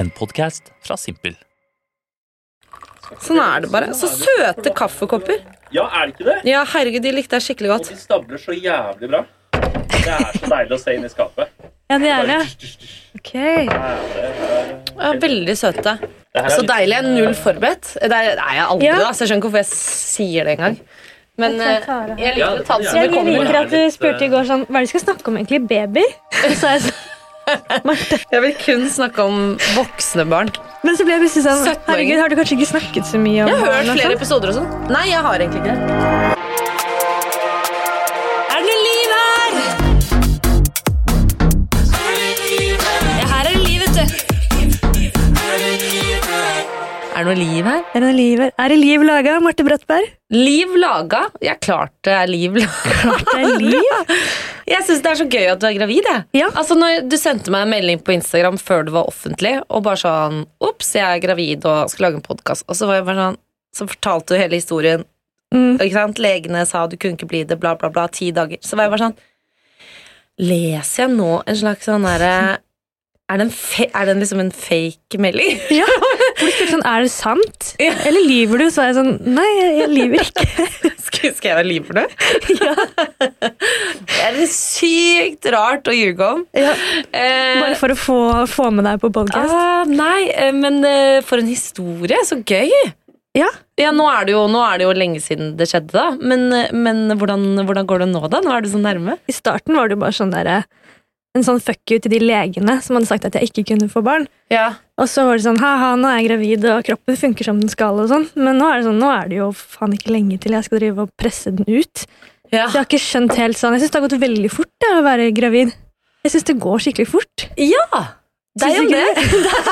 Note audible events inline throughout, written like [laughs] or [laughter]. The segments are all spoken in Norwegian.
En podkast fra Simpel. Sånn er det bare. Så søte kaffekopper. Ja, er det ikke det? Ja, herregud, de likte jeg skikkelig Og godt. de stabler så jævlig bra. Det er så deilig å se inn i skapet. Ja, det er det. Ok. Ja, veldig søte. Så deilig. Jeg er null forberedt. Det er jeg aldri, da, så jeg skjønner ikke hvorfor jeg sier det engang. Men Jeg eh, jeg liker å ta det som Jeg det kommer. liker at du spurte i går sånn Hva er det du skal snakke om egentlig? Babyer? Så jeg sånn Marte. Jeg vil kun snakke om voksne barn. Men så ble jeg plutselig sånn Herregud, har du kanskje ikke snakket så mye om Jeg har hørt og flere sånn? episoder og sånn. Nei, jeg har egentlig ikke det. Er det noe liv her? Ja, her er det liv, vet du. Er det noe liv her? Er det noe liv her? Er det liv laga, Marte Brattberg? Liv laga? Jeg klarte det er liv laga. Klart det er liv. [laughs] Jeg syns det er så gøy at du er gravid. Jeg. Ja. Altså, når Du sendte meg en melding på Instagram før du var offentlig, og bare sånn Ops, jeg er gravid og skal lage en podkast. Og så var jeg bare sånn Så fortalte du hele historien. Mm. Ikke sant? Legene sa du kunne ikke bli det, bla, bla, bla. Ti dager. Så var jeg bare sånn Leser jeg nå en slags sånn derre er fe er det liksom en fake melding? Ja. [laughs] For du spurte sånn Er det sant? Eller lyver du? Så er jeg sånn Nei, jeg, jeg lyver ikke. [laughs] Skal, jeg være lyver for det? [laughs] ja. Det er sykt rart å ljuge om. Ja. Eh, Bare for å få, få med deg på podkast? Ah, nei, eh, men eh, for en historie. Så gøy! Ja. Ja, nå er, det jo, nå er det jo lenge siden det skjedde, da. Men, men hvordan, hvordan går det nå, da? Nå er du så nærme. I starten var det jo bare sånn der, en sånn fuck you til de legene som hadde sagt at jeg ikke kunne få barn. Ja. Og så var det sånn ha-ha, nå er jeg gravid, og kroppen funker som den skal. og sånn. Men nå er det sånn, nå er det jo faen ikke lenge til jeg skal drive og presse den ut. Ja. Så jeg har ikke skjønt helt sånn. Jeg syns det har gått veldig fort det, å være gravid. Jeg syns det går skikkelig fort. ja. Deg er om det.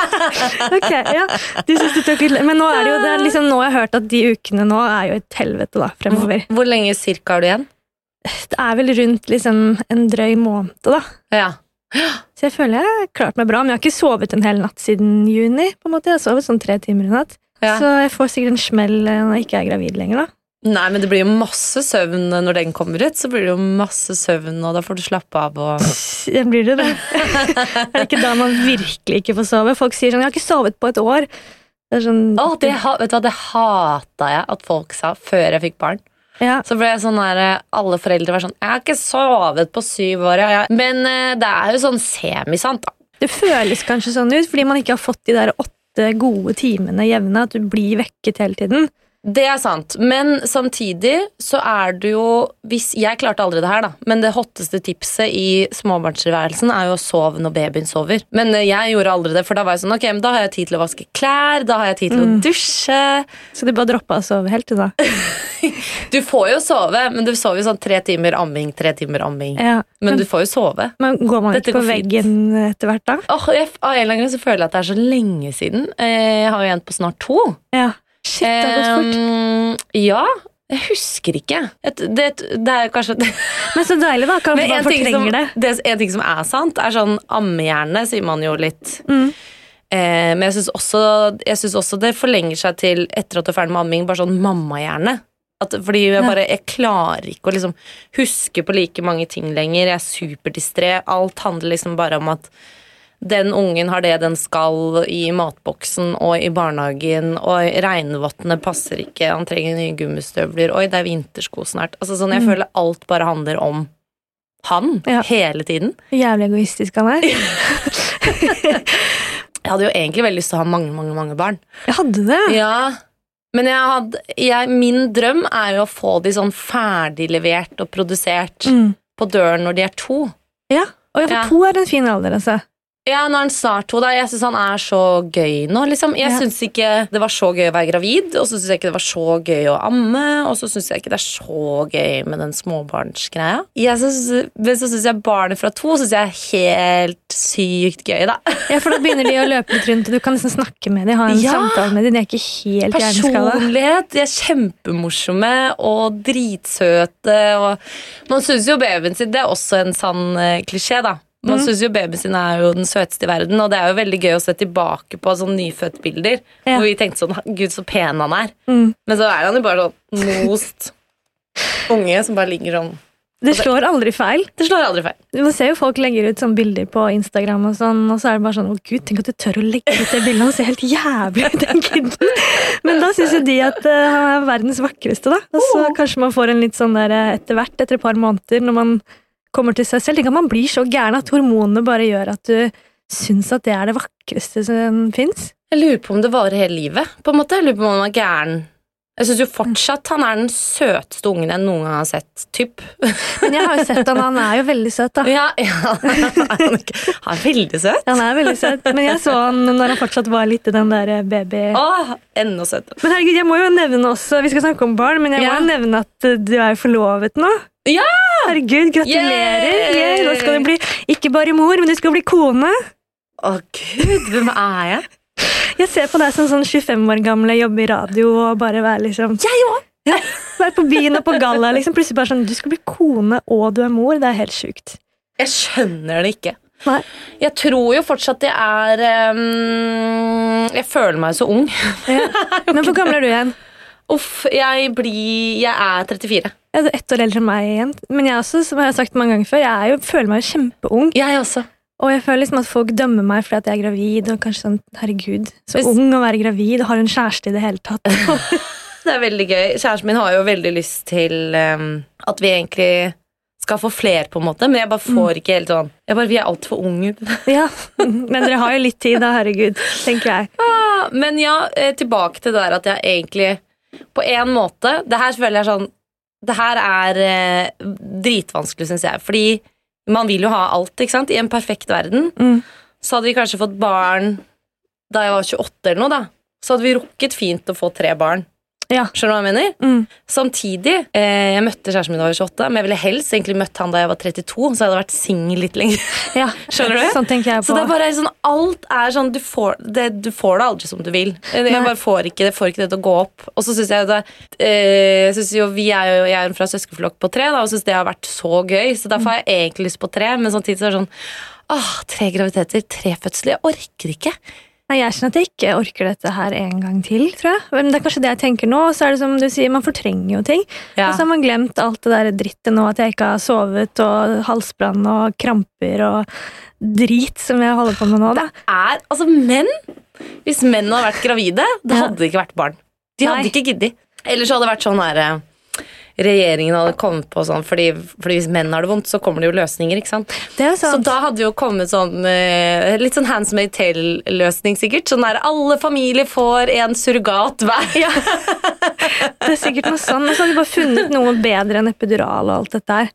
[laughs] Ok, ja. Du synes det tok litt Men nå er det jo det er liksom nå jeg har hørt at de ukene nå er jo et helvete da, fremover. Hvor lenge cirka har du igjen? Det er vel rundt liksom en drøy måned, da. Ja. Så jeg føler jeg har klart meg bra, men jeg har ikke sovet en hel natt siden juni. på en måte. Jeg har sovet sånn tre timer i natt. Ja. Så jeg får sikkert en smell eh, når jeg ikke er gravid lenger. da. Nei, men det blir jo masse søvn når den kommer ut. Så blir det jo masse søvn, og da får du slappe av og Det Blir det det? er det ikke da man virkelig ikke får sove? Folk sier sånn 'jeg har ikke sovet på et år'. Det er sånn, Å, det, vet du hva, det hata jeg at folk sa før jeg fikk barn. Ja. Så ble jeg sånn der, eh, Alle foreldre var sånn 'Jeg har ikke sovet på syv år'. Ja. Men eh, det er jo sånn semisant, da. Det føles kanskje sånn ut fordi man ikke har fått de der åtte gode timene jevne. At du blir vekket hele tiden. Det er sant, men samtidig så er det jo hvis, Jeg klarte aldri det her, da, men det hotteste tipset i småbarnstilværelsen er jo å sove når babyen sover. Men eh, jeg gjorde aldri det, for da var jeg sånn Ok, men da har jeg tid til å vaske klær, da har jeg tid til å dusje. Så du bare droppa å sove helt, til da. [laughs] Du får jo sove, men du sover jo sånn tre timer amming, tre timer amming. Ja. Men du får jo sove. Men går man ikke på veggen etter hvert da? Åh, jeg, av en eller annen grunn så føler jeg at det er så lenge siden. Eh, Jeg har jo en på snart to. Ja. Shit, det har gått fort. Um, ja, jeg husker ikke. Et, det, det er kanskje [laughs] Men så deilig, da. Kanskje man en ting, som, fortrenger det. det, en ting som er sant, er sånn ammehjerne, sier man jo litt. Mm. Eh, men jeg syns også, også det forlenger seg til, etter at du er ferdig med amming, bare sånn mammahjerne. At, fordi jeg bare, jeg klarer ikke å liksom huske på like mange ting lenger. Jeg er superdistré. Alt handler liksom bare om at den ungen har det den skal i matboksen og i barnehagen, og regnvottene passer ikke, han trenger nye gummistøvler, oi, det er vintersko snart. Altså sånn, Jeg føler alt bare handler om han Ja. hele tiden. Jævlig egoistisk han [laughs] er. Jeg hadde jo egentlig veldig lyst til å ha mange, mange, mange barn. Jeg hadde det. Ja, men jeg hadde, jeg, min drøm er jo å få de sånn ferdiglevert og produsert Mm. på døren når de er to. Ja. Og Ja. to er en fin alder, altså. Ja, er han snart to, da. Jeg syns han er så gøy nå, liksom. Jeg Ja. syns ikke det var så gøy å være gravid, og så syns jeg ikke det var så gøy å amme, og så syns jeg ikke det er så gøy med den småbarnsgreia. Jeg synes, men så syns jeg barnet fra to synes jeg er helt sykt gøy, da. Ja, for da begynner de å løpe litt rundt, og du kan nesten snakke med dem, ha en Ja. samtale med dem. De er ikke helt hjerneskada. Personlighet. De er kjempemorsomme og dritsøte. Og man syns jo babyen sin Det er også en sann eh, klisjé, da. Man Mm. synes jo babyen sin er jo den søteste i verden, og det er jo veldig gøy å se tilbake på sånne nyfødtbilder. Ja. Hvor vi tenkte sånn Gud, så pen han er. Mm. Men så er han jo bare sånn most unge som bare ligger sånn Det slår aldri feil. Det slår aldri feil. Man ser jo folk legger ut sånne bilder på Instagram, og sånn, og så er det bare sånn Å, gud, tenk at du tør å legge ut det bildet. Han ser helt jævlig ut, den kiden. Men da syns jo de at han han er verdens vakreste, da. Og så kanskje man får en litt sånn der eh, etter hvert, etter et par måneder, når man kommer til seg selv. Tenk at man blir så gæren at hormonene bare gjør at du syns at det er det vakreste som fins. Jeg lurer på om det varer hele livet. på en måte. Jeg lurer på om han er gæren. Jeg syns jo fortsatt han er den søteste ungen jeg noen gang har sett. Typ. Men jeg har jo sett han, han er jo veldig søt, da. Ja, ja. [laughs] Han er veldig søt. Han er veldig søt, men jeg så han når han fortsatt var litt i den der baby... Åh, enda søtere. Men herregud, jeg må jo nevne også, vi skal snakke om barn, men jeg må Ja. jo nevne at du er forlovet nå. Ja! Herregud, gratulerer! Yeah! Yeah, Nå skal du bli ikke bare mor, men du skal bli kone. Å gud, hvem er jeg? Jeg ser på deg som sånn 25 år gamle, jobbe i radio og bare være liksom Jeg òg! ja, Være på byen og på galla. Liksom. Plutselig bare sånn Du skal bli kone, og du er mor. Det er helt sjukt. Jeg skjønner det ikke. Nei. Jeg tror jo fortsatt jeg er um, Jeg føler meg så ung. Ja. [laughs] Men hvor gammel er du igjen? Uff, jeg blir Jeg er 34. Jeg er ett år eldre enn meg igjen. Men jeg også, som jeg har sagt mange ganger før, jeg jo, føler meg jo kjempeung. Jeg også. Og jeg føler liksom at folk dømmer meg fordi at jeg er gravid. Og kanskje sånn, herregud, så Hvis- ung å være gravid. Har hun kjæreste i det hele tatt? [laughs] Det er veldig gøy. Kjæresten min har jo veldig lyst til um, at vi egentlig skal få flere, på en måte, men jeg bare får ikke helt sånn jeg bare, Vi er altfor unge. [laughs] ja, Men dere har jo litt tid, da. Herregud, tenker jeg. Ah, Men ja, eh, tilbake til det der at jeg egentlig På en måte Det her føler jeg sånn Det her er eh, dritvanskelig, syns jeg. Fordi man vil jo ha alt, ikke sant? I en perfekt verden. Mm. Så hadde vi kanskje fått barn da jeg var 28 eller noe, da. Så hadde vi rukket fint å få tre barn. Ja. Skjønner du hva jeg mener? Mm. Samtidig, eh, jeg møtte kjæresten min da jeg var 28, men jeg ville helst egentlig møtt han da jeg var 32, så jeg hadde vært singel litt lenger. [laughs] Ja, Skjønner du? Sånn tenker jeg på. Så det er bare sånn, alt er sånn Du får det, du får det aldri som du vil. Jeg Nei. bare får ikke, det, får ikke det til å gå opp. Og så syns jeg det eh, synes jo, Vi er jo jeg er fra søskenflokk på tre, da, og syns det har vært så gøy. Så derfor har jeg egentlig lyst på tre, men samtidig så er det sånn Åh, tre graviditeter, tre fødsler. Jeg orker ikke. Nei, Jeg kjenner at jeg ikke orker dette her en gang til, tror jeg. Men det er kanskje det jeg tenker nå. Så er det som du sier, man fortrenger jo ting. Ja. Og så har man glemt alt det der drittet nå, at jeg ikke har sovet, og halsbrann og kramper og drit som jeg holder på med nå, da. Er, altså menn Hvis menn hadde vært gravide, det hadde ja. ikke vært barn. De hadde Nei. ikke giddet. Ellers hadde det vært sånn herre eh, Regjeringen hadde kommet på sånn fordi, fordi hvis menn har det vondt, så kommer det jo løsninger. ikke sant? Det er sant. Så da hadde jo kommet sånn eh, litt sånn Hands Made Tale-løsning, sikkert. Sånn der alle familier får en surrogat hver. Ja. Det er sikkert noe sånn. Og så hadde de bare funnet noe bedre enn epidural og alt dette her.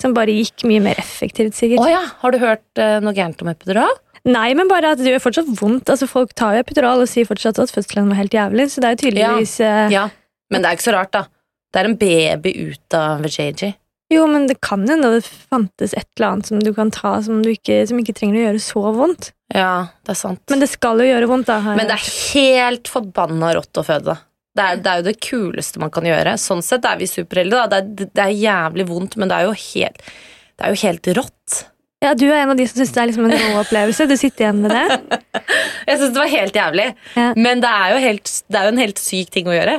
Som bare gikk mye mer effektivt, Å sikkert. ja, har du hørt eh, noe gærent om epidural? Nei, men bare at det gjør fortsatt vondt. Altså, Folk tar jo epidural og sier fortsatt at fødselen var helt jævlig. Så det er jo tydeligvis ja. Ja. Men det er ikke så rart, da. Det er en baby ut av vajayjay. Jo, men det kan hende det fantes et eller annet som du kan ta som, du ikke, som ikke trenger å gjøre så vondt. Ja, det er sant. Men det skal jo gjøre vondt, da. Her. Men det er helt forbanna rått å føde. Det er, det er jo det kuleste man kan gjøre. Sånn sett er vi superheldige. da. Det er, det er jævlig vondt, men det er jo helt, det er jo helt rått. Ja, Du er en av de som syns det er liksom en rå opplevelse. Du sitter igjen med det. [laughs] Jeg syns det var helt jævlig, Ja. men det er, jo helt, det er jo en helt syk ting å gjøre.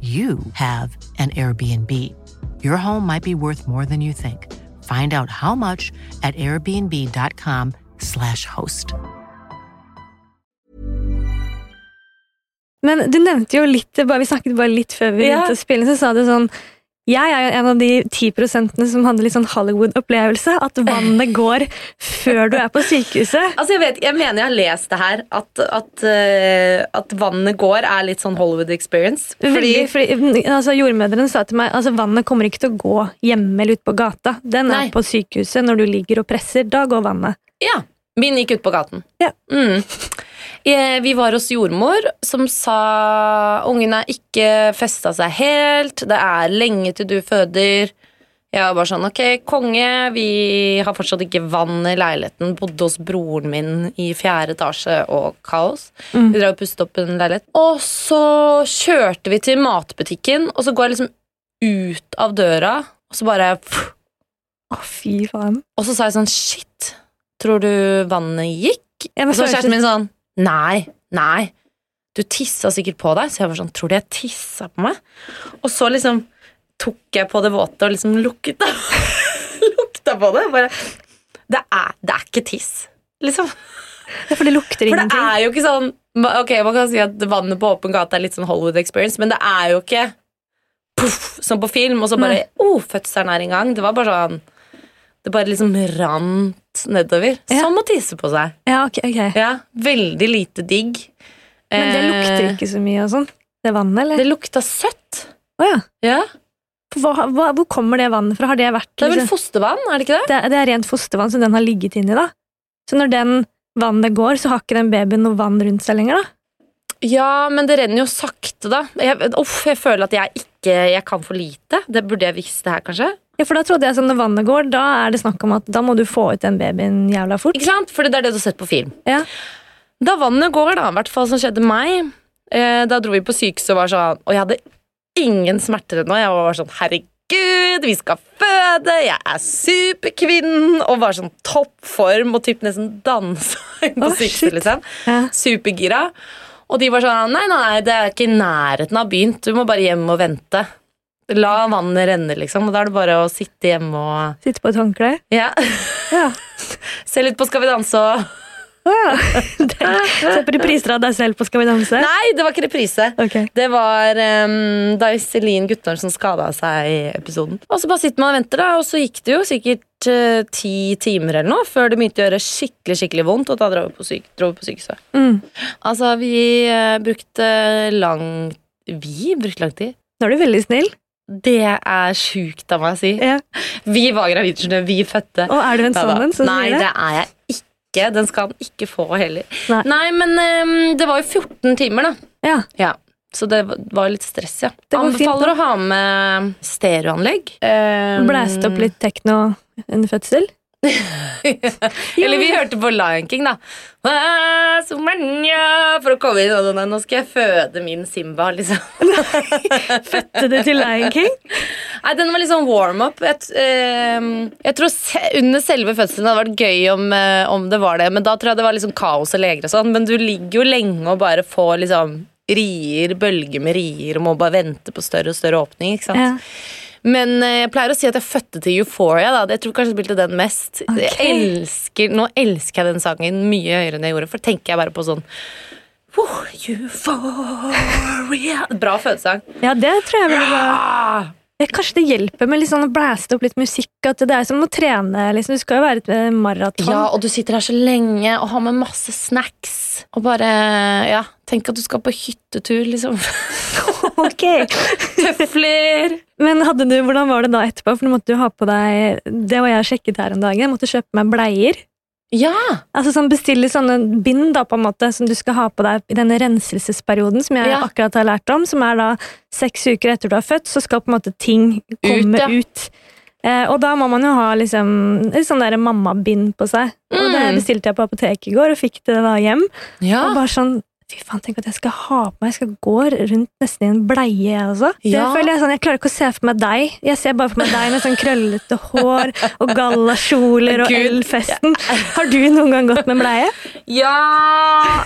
you have an Airbnb. Your home might be worth more than you think. Find out how much at airbnb.com/slash host. Men du nevnte jo litt, bare- vi snakket bare litt før vi Ja. begynte å spille, så sa du sånn jeg er jo en av de ti prosentene som hadde litt sånn Hollywood-opplevelse. At vannet går før du er på sykehuset. Altså, jeg, vet, jeg mener jeg har lest det her, at, at, eh, at vannet går er litt sånn Hollywood experience. Veldig, fordi, altså, jordmødrene sa til meg altså vannet kommer ikke til å gå hjemme eller ute på gata. Den Nei. er på sykehuset når du ligger og presser. Da går vannet. Ja. Min gikk ut på gaten. Ja. Mm. Eh, Vi var hos jordmor, som sa ungen er ikke festa seg helt, det er lenge til du føder. Jeg var bare sånn, ok, konge, vi har fortsatt ikke vann i leiligheten. Bodde hos broren min i fjerde etasje og kaos. Mm. Vi drev og pustet opp en leilighet. Og så kjørte vi til matbutikken, og så går jeg liksom ut av døra, og så bare pff, Å, fy faen. Og så sa jeg sånn, shit, tror du vannet gikk? Og så kjæresten min sånn Nei, nei. Du tissa sikkert på deg. Så jeg var sånn Tror du jeg tissa på meg? Og så liksom tok jeg på det våte og liksom lukta [laughs] Lukta på det. Bare det er, det er ikke tiss, liksom. Ja, for det lukter For det er jo ikke sånn Ok, Man kan si at vannet på åpen gate er litt sånn Hollywood experience, men det er jo ikke puff, som på film, og så bare oh, fødselen er i gang. Det var bare sånn Det bare liksom rant nedover. Ja. Som å tisse på seg. Ja, ok, ok. Ja, Veldig lite digg. Men det lukter Eh, ikke så mye og sånn? Det vannet, eller? Det lukta søtt. Å ja. Ja, Hva, hva, hvor kommer det vannet fra? Har det vært Det er vel liksom- fostervann, er det ikke det? det, det er rent fostervann som den har ligget inni, da. Så når den vannet går, så har ikke den babyen noe vann rundt seg lenger, da. Ja, men det renner jo sakte, da. Jeg, uff, jeg føler at jeg ikke Jeg kan for lite. Det burde jeg visst det her, kanskje. Ja, for da trodde jeg som når vannet går, da er det snakk om at da må du få ut den babyen jævla fort. Ikke sant? For det er det du har sett på film. Ja. Da vannet går, da, i hvert fall som skjedde meg eh, Da dro vi på sykehuset og var sånn Og jeg hadde ingen smerter ennå. Jeg var sånn Herregud, vi skal føde! Jeg er superkvinnen! Og var sånn toppform og typ nesten dansa [laughs] inn på oh, sykehuset, liksom. Ja. Supergira. Og de var sånn Nei, nei, nei, det er ikke i nærheten av begynt. Du må bare hjem og vente. La vannet renne, liksom. Og da er det bare å sitte hjemme og Sitte på et håndkle. Ja. Ja. [laughs] Se litt på Skal vi danse og Å ja. [laughs] Se på repriser av deg selv på Skal vi danse. Nei, det var ikke reprise. Okay. Det var um, da Iselin Guttormsen skada seg i episoden. Og så bare sitter man og venter, da, og så gikk det jo sikkert uh, ti timer eller noe før det begynte å gjøre skikkelig skikkelig vondt, og da dro vi på, syk dro på sykehuset. Mm. Altså, vi uh, brukte lang Vi brukte lang tid. Nå er du veldig snill. Det er sjukt av meg å si. Ja. Vi var gravide. Vi fødte. Og er du en sånn Nei, det er jeg ikke. Den skal han ikke få heller. Nei. Nei, men um, det var jo 14 timer, da. Ja. Ja, så det var- litt stress, ja. Det Anbefaler fint, å ha med stereoanlegg. Um, Blæste opp litt tekno under fødsel. Eller vi hørte på Lion King, da. For å komme inn og sånn, Nå skal jeg føde min Simba, liksom. Fødte du til Lion King? Nei, Den var litt sånn warm-up. Jeg, ehm, jeg tror under selve fødselen hadde vært gøy om, eh, om det var det, men da tror jeg det var liksom kaos og leger og sånn. Men du ligger jo lenge og bare får liksom rier, bølger med rier, og må bare vente på større og større åpning. ikke sant? Ja. Men eh, jeg pleier å si at jeg fødte til Euphoria. da. Jeg tror kanskje jeg spilte den mest. Jeg elsker, nå elsker jeg den sangen mye høyere enn jeg gjorde, for tenker jeg bare på sånn oh, Euphoria Bra fødesang. ja, det tror jeg Ah! Ja, Kanskje det hjelper med sånn å blæste opp litt musikk. At det er som å trene. liksom. Du skal jo være et eh, maraton. Ja, og du sitter her så lenge og har med masse snacks. Og bare Ja, tenk at du skal på hyttetur, liksom. [laughs] Ok. Tøfler. Men hadde du, hvordan var det da etterpå? For du måtte jo ha på deg Det var jeg sjekket her en dag. Jeg måtte kjøpe meg bleier. Ja! Altså sånn Bestille sånne bind da, på en måte, som du skal ha på deg i denne renselsesperioden, som jeg Ja. akkurat har lært om, som er da seks uker etter du har født, så skal på en måte ting komme ja. ut. Eh, og da må man jo ha liksom sånn der mammabind på seg. Og det Mm. bestilte jeg på apoteket i går, og fikk det da hjem. Ja. Og bare sånn Fy faen, tenk at jeg skal ha på meg Jeg skal gå rundt nesten i en bleie, jeg også. Det Ja. føler Jeg sånn, jeg klarer ikke å se for meg deg. Jeg ser bare for meg deg med sånn krøllete hår og gallakjoler og ølfesten. Har du noen gang gått med bleie? Ja!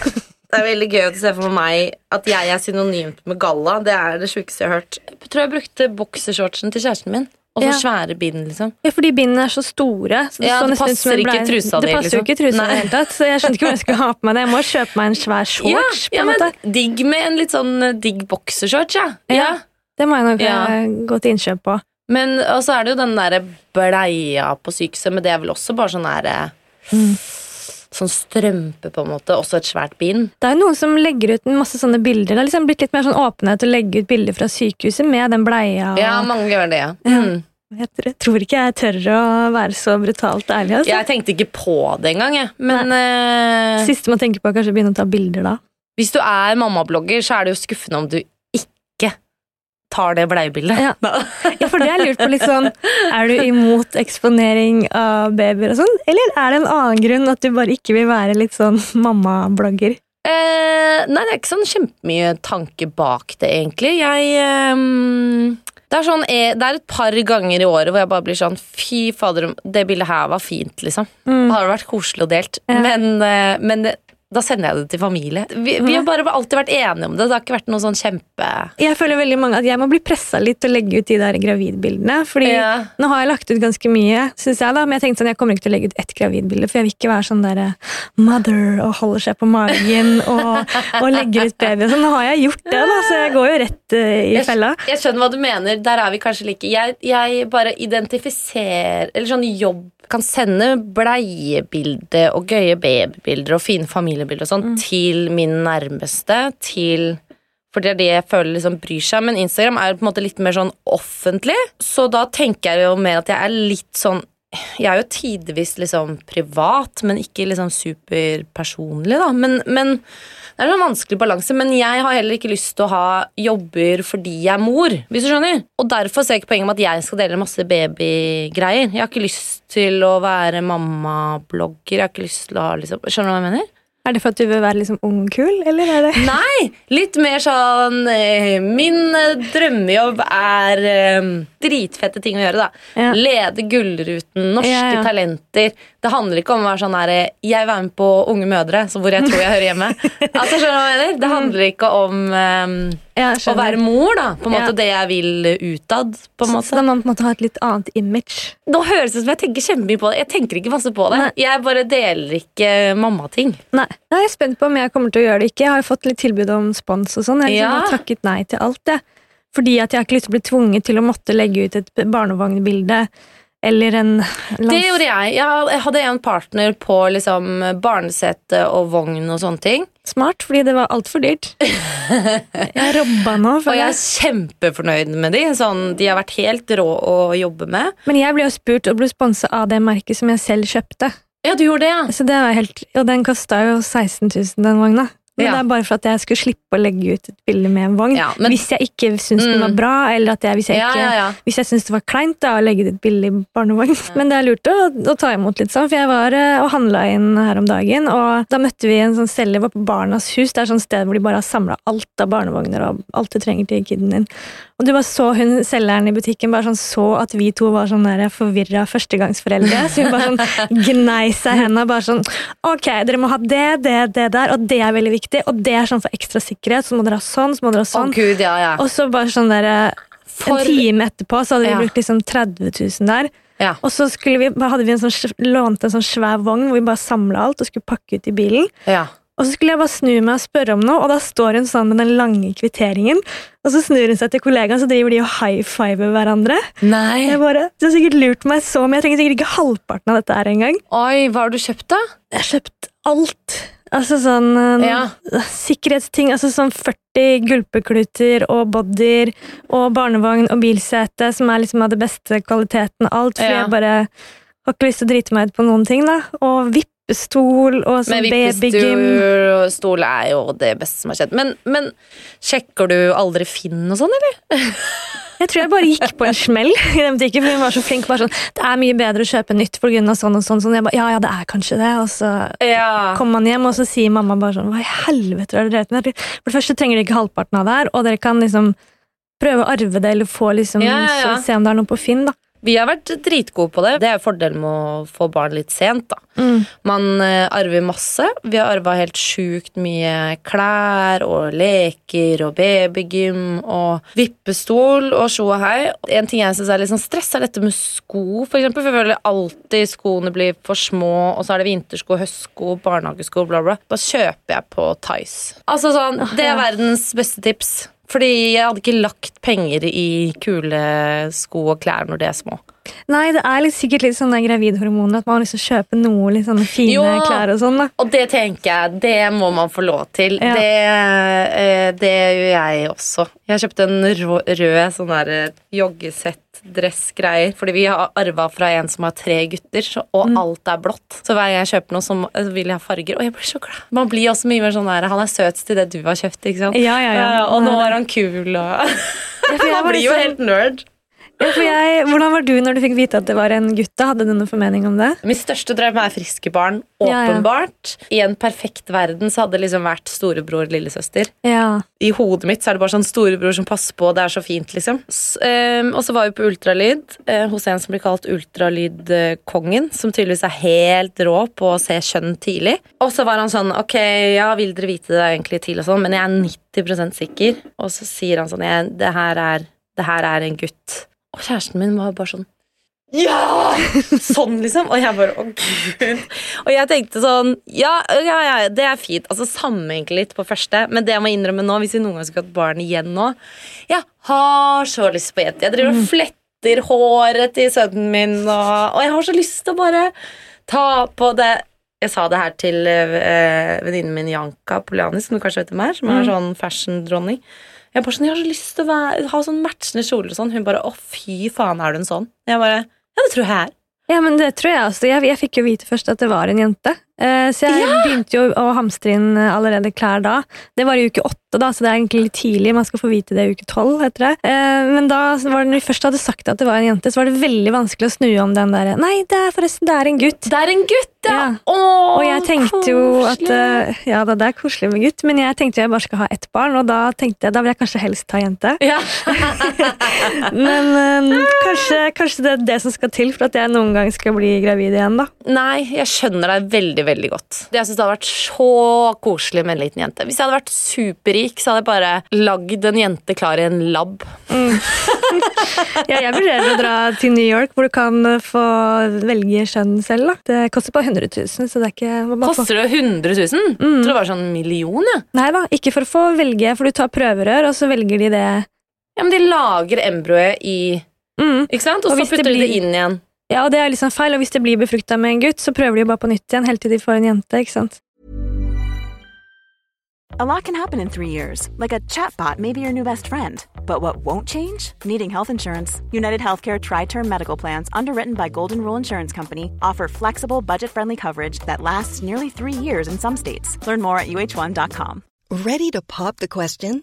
Det er veldig gøy å se for meg at jeg er synonymt med galla. Det er det sjukeste jeg har hørt. Jeg tror jeg brukte boksershortsen til kjæresten min. Og så Ja. svære bind, liksom. Ja, fordi bindene er så store. Så det, Ja, det passer ikke trusa Det passer jo liksom. ikke trusa i det hele tatt, så jeg skjønte ikke hva jeg skulle ha på meg det. Jeg må kjøpe meg en svær shorts. Ja, på en måte. men digg med en litt sånn eh, digg boksershorts, ja. ja. Ja. Det må jeg nok Ja. eh, gå til innkjøp på. Men og så er det jo den derre bleia på sykehuset, men det er vel også bare sånn derre Sånn strømpe, på en måte. Også et svært bind. Det er noen som legger ut masse sånne bilder. Det har liksom blitt litt mer sånn åpenhet å legge ut bilder fra sykehuset med den bleia. og- Ja, mange gjør det, ja. Mm. Jeg tror- ikke jeg tør å være så brutalt ærlig. Altså. Jeg tenkte ikke på det engang, jeg. Men uh... Siste man tenker på, er kanskje å begynne å ta bilder da. hvis du er mammablogger, så er det jo skuffende om du tar det bleiebildet. Ja. Ja, for det er lurt på litt sånn Er du imot eksponering av babyer og sånn, eller er det en annen grunn at du bare ikke vil være litt sånn mammablogger? Eh, nei, det er ikke sånn kjempemye tanke bak det, egentlig. Jeg eh, det, er sånn, eh, det er et par ganger i året hvor jeg bare blir sånn Fy fader, det bildet her var fint, liksom. Mm. Det hadde vært koselig og delt. Ja. Men, eh, men det, da sender jeg det til familie. Vi, vi har bare alltid vært enige om det. Det har ikke vært noe sånn kjempe Jeg føler veldig mange at jeg må bli pressa litt til å legge ut de der gravidbildene. Fordi Ja. nå har jeg lagt ut ganske mye, synes jeg da, men jeg tenkte sånn, jeg kommer ikke til å legge ut ett gravidbilde, for jeg vil ikke være sånn der eh, mother og holder seg på magen og, og legger ut baby. og sånn. nå har jeg gjort det, da, så jeg går jo rett uh, i Jeg- fella. Jeg skjønner hva du mener. Der er vi kanskje like. Jeg, jeg bare identifiserer Eller sånn jobb kan sende bleiebilder og gøye babybilder og fine familiebilder og sånn til min nærmeste. Til For det er det jeg føler liksom bryr seg. Men Instagram er jo på en måte litt mer sånn offentlig, så da tenker jeg jo mer at jeg er litt sånn jeg er jo tidvis liksom privat, men ikke liksom superpersonlig, da. Men, men det er en vanskelig balanse. Men jeg har heller ikke lyst til å ha jobber fordi jeg er mor, hvis du skjønner. Og derfor ser jeg ikke poenget med at jeg skal dele masse babygreier. Jeg har ikke lyst til å være mammablogger. Jeg har ikke lyst til å ha liksom Skjønner du hva jeg mener? Er det for at du vil være liksom ung og kul, eller er det Nei! Litt mer sånn eh, Min eh, drømmejobb er um, dritfette ting å gjøre, da. Ja. Lede Gullruten, norske Ja, ja. talenter. Det handler ikke om å være sånn her Jeg var med på Unge mødre, så hvor jeg tror jeg hører hjemme. [laughs] altså, skjønner du hva jeg mener? Det handler ikke om um, Ja, å være mor, da. På en måte Ja. det jeg vil utad. På en Så måte. da må man på en måte et litt annet image. Nå høres det ut som jeg tenker kjempemye på det. Jeg tenker ikke masse på det. Nei. Jeg bare deler ikke mammating. Nei, Nei, jeg er spent på om jeg kommer til å gjøre det ikke. Jeg har jo fått litt tilbud om spons og sånn. Jeg liksom Ja. har takket nei til alt, jeg. Fordi at jeg har ikke lyst til å bli tvunget til å måtte legge ut et barnevognbilde eller en Det gjorde jeg. Jeg hadde en partner på liksom barnesete og vogn og sånne ting. Smart, fordi det var altfor dyrt. [laughs] Jeg robba nå. Og jeg er kjempefornøyd med de. Sånn, de har vært helt rå å jobbe med. Men jeg ble jo spurt og ble sponsa av det merket som jeg selv kjøpte. Ja, du gjorde det, ja. Så det var helt, Og den kosta jo 16 000, den vogna. Men Ja. det er bare for at jeg skulle slippe å legge ut et bilde med en vogn. Ja, men- hvis jeg ikke syns den Mm. var bra, eller jeg, hvis jeg ikke ja. Hvis jeg syns det var kleint da, å legge ut et bilde i barnevogn. Men det er lurt å, å ta imot litt sånn, for jeg var eh, og handla inn her om dagen, og da møtte vi en sånn selger på Barnas hus. Det er sånn sted hvor de bare har samla alt av barnevogner og alt du trenger til kiden din. Og du bare så hun selgeren i butikken bare sånn så at vi to var sånn forvirra førstegangsforeldre. [laughs] Så hun bare sånn gnei seg i hendene bare sånn Ok, dere må ha det, det, det der, og det er veldig viktig, og det er sånn for ekstra sikkerhet, så må dere ha sånn, så må dere ha Å sånn. gud, ja, ja. Og så bare sånn der, For- En time etterpå så hadde vi Ja. brukt liksom 30 000 der. ja. Og så skulle vi, hadde vi en sånn, lånt en sånn svær vogn hvor vi bare samla alt og skulle pakke ut i bilen. ja. Og så skulle jeg bare snu meg og spørre om noe, og da står hun sånn med den lange kvitteringen. Og så snur hun seg til kollegaen, så driver de og high fiver hverandre. Nei. Jeg bare, Du har sikkert lurt meg så mye, jeg trenger sikkert ikke halvparten av dette her engang. Oi, hva har du kjøpt, da? Jeg har kjøpt alt. Altså sånn eh, Ja. Sikkerhetsting. altså Sånn 40 gulpekluter og bodyer og barnevogn og bilsete, som er liksom av det beste kvaliteten alt. Fordi Ja. jeg bare har ikke lyst til å drite meg ut på noen ting. da Og vipper vippestol og sånn Men babygym. vippestol er jo det beste som har skjedd. Men, men sjekker du aldri Finn og sånn, eller? [laughs] Jeg tror jeg bare gikk på en smell i den butikken, for hun var så flink. bare sånn, Det er mye bedre å kjøpe nytt pga. sånn og sånn. sånn. Jeg bare, ja, ja, det er kanskje det. Og så Ja. kommer man hjem, og så sier mamma bare sånn Hva i helvete har dere drevet med? For det første trenger dere ikke halvparten av det her, og dere kan liksom prøve å arve det, eller få liksom, Ja, ja, ja. se om det er noe på Finn, da. Vi har vært dritgode på det. Det er jo fordelen med å få barn litt sent. da. Mm. Man eh, arver masse. Vi har arva helt sjukt mye klær og leker og babygym og vippestol og sjo og hei. En ting jeg syns er litt sånn stress, er dette med sko. For eksempel, for jeg føler alltid skoene blir for små, og så er det vintersko, høstsko, barnehagesko, bla, bla. Da kjøper jeg på Tice. Altså sånn, Det er verdens beste tips. Fordi jeg hadde ikke lagt penger i kule sko og klær når de er små. Nei, det er litt, sikkert litt sånn gravidhormoner at man har lyst til å kjøpe noe litt sånne fine Jo. klær og sånn. da. Og det tenker jeg, det må man få lov til. Ja. Det, eh, det gjør jeg også. Jeg kjøpte en rød sånn der eh, joggesett-dressgreier. Fordi vi har arva fra en som har tre gutter, og Mm. alt er blått. Så hver gang jeg kjøper noe, så vil jeg ha farger. Og jeg blir så glad. Man blir også mye mer sånn der Han er søtest i det du har kjøpt, ikke sant? Ja, ja, ja. og nå er han kul, og Ja, [laughs] Man blir jo liksom- helt nerd. Ja, jeg, hvordan var du når du fikk vite at det var en gutt? da? Hadde du noen formening om det? Min største drøm er friske barn. Ja, ja. Åpenbart. I en perfekt verden så hadde det liksom vært storebror og lillesøster. Ja. I hodet mitt så er det bare sånn storebror som passer på, det er så fint, liksom. Så, ehm, og så var vi på ultralyd eh, hos en som blir kalt ultralydkongen, som tydeligvis er helt rå på å se kjønn tidlig. Og så var han sånn Ok, ja, vil dere vite det egentlig til, og sånn, men jeg er 90% sikker. Og så sier han sånn det, her er, det her er en gutt. Og kjæresten min var bare sånn ja! Sånn, liksom. Og jeg bare Å, gud. Og jeg tenkte sånn Ja, ja, ja det er fint. Altså Sammenhenke litt på første. Men det jeg må innrømme nå, hvis vi noen gang skulle hatt barn igjen nå Jeg har så lyst på jente. Jeg driver og fletter håret til sønnen min, og, og jeg har så lyst til å bare ta på det Jeg sa det her til øh, venninnen min Janka Poliani, som du kanskje vet hvem er, som er sånn fashion-dronning. Jeg bare sånn, jeg har så lyst til å være, ha sånn matchende kjoler og sånn. Hun bare 'Å, fy faen, er du en sånn?' Jeg bare Ja, det tror jeg er. Ja, men det tror jeg også. Jeg, jeg fikk jo vite først at det var en jente. Eh, så jeg begynte jo å hamstre inn eh, allerede klær da. Det var i uke åtte, da, så det er egentlig litt tidlig. Man skal få vite det i uke tolv. Eh, men da var det, når vi først hadde sagt at det var en jente, så var det veldig vanskelig å snu om den derre Nei, det er forresten det er en gutt. Det er en gutt, ja! Ja. Åh, Og jeg tenkte jo at koselig. Ja da, det er koselig med gutt, men jeg tenkte jeg bare skal ha ett barn, og da tenkte jeg da vil jeg kanskje helst ta jente. Ja. [laughs] Men um, kanskje, kanskje det er det som skal til for at jeg noen gang skal bli gravid igjen, da. Nei, jeg skjønner deg veldig, veldig godt. Jeg synes det hadde vært så koselig med en liten jente. Hvis jeg hadde vært superrik, så hadde jeg bare lagd en jente klar i en lab. [laughs] Ja, jeg vurderer å dra til New York, hvor du kan få velge kjønn selv. Da. Det koster bare 100 000, så det er ikke Koster det 100 000? Mm. Tror det var sånn million, ja. Nei da, ikke for å få velge, for du tar prøverør, og så velger de det. ja. Men de lager embryoet i Mm. Ikke sant? Og, Og så putter de det inn igjen. Ja, og det er liksom feil, og hvis det blir befrukta med en gutt, så prøver de jo bare på nytt igjen, helt til de får en jente, ikke sant. A lot can happen in three years, like a chatbot may be your new best friend. But what won't change? Needing health insurance. United Healthcare Tri Term Medical Plans, underwritten by Golden Rule Insurance Company, offer flexible, budget friendly coverage that lasts nearly three years in some states. Learn more at uh1.com. Ready to pop the question?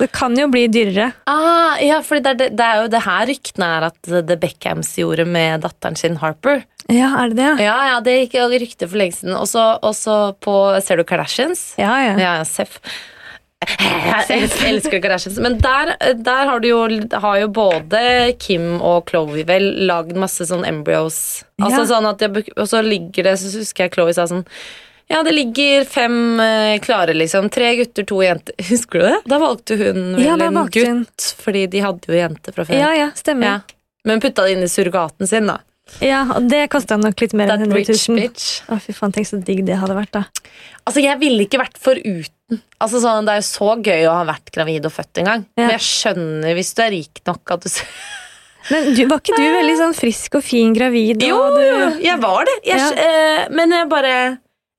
Så det kan jo bli dyrere. Ah, ja, for det, det, det er jo det her ryktene er at The Beckhams gjorde med datteren sin Harper. Ja, er det det? Ja, ja, det gikk jo rykte for lenge siden. Og så på Ser du Kardashians? Ja, ja. Ja, ja, Seff. Jeg elsker, Kardashians. Men der, der har, du jo, har jo både Kim og Chloé vel lagd masse sånn embryos. Altså Ja. sånn at jeg, Og så ligger det, så husker jeg Chloé sa sånn ja, det ligger fem eh, klare, liksom. Tre gutter, to jenter. [laughs] Husker du det? Da valgte hun vel Ja, da en valgte hun. gutt, fordi de hadde jo jenter fra før. Ja, ja, stemmer. Ja. Men putta det inn i surrogaten sin, da. Ja, og det kosta nok litt mer enn 100 rich 000. bitch. Å, fy faen, tenk så digg det hadde vært, da. Altså, jeg ville ikke vært foruten. Altså, sånn, det er jo så gøy å ha vært gravid og født en gang. Ja. Men jeg skjønner hvis du er rik nok at du Men du, var ikke du [laughs] veldig sånn frisk og fin gravid? Jo, og du, jo, jeg var det. Jeg, Ja. eh, men jeg bare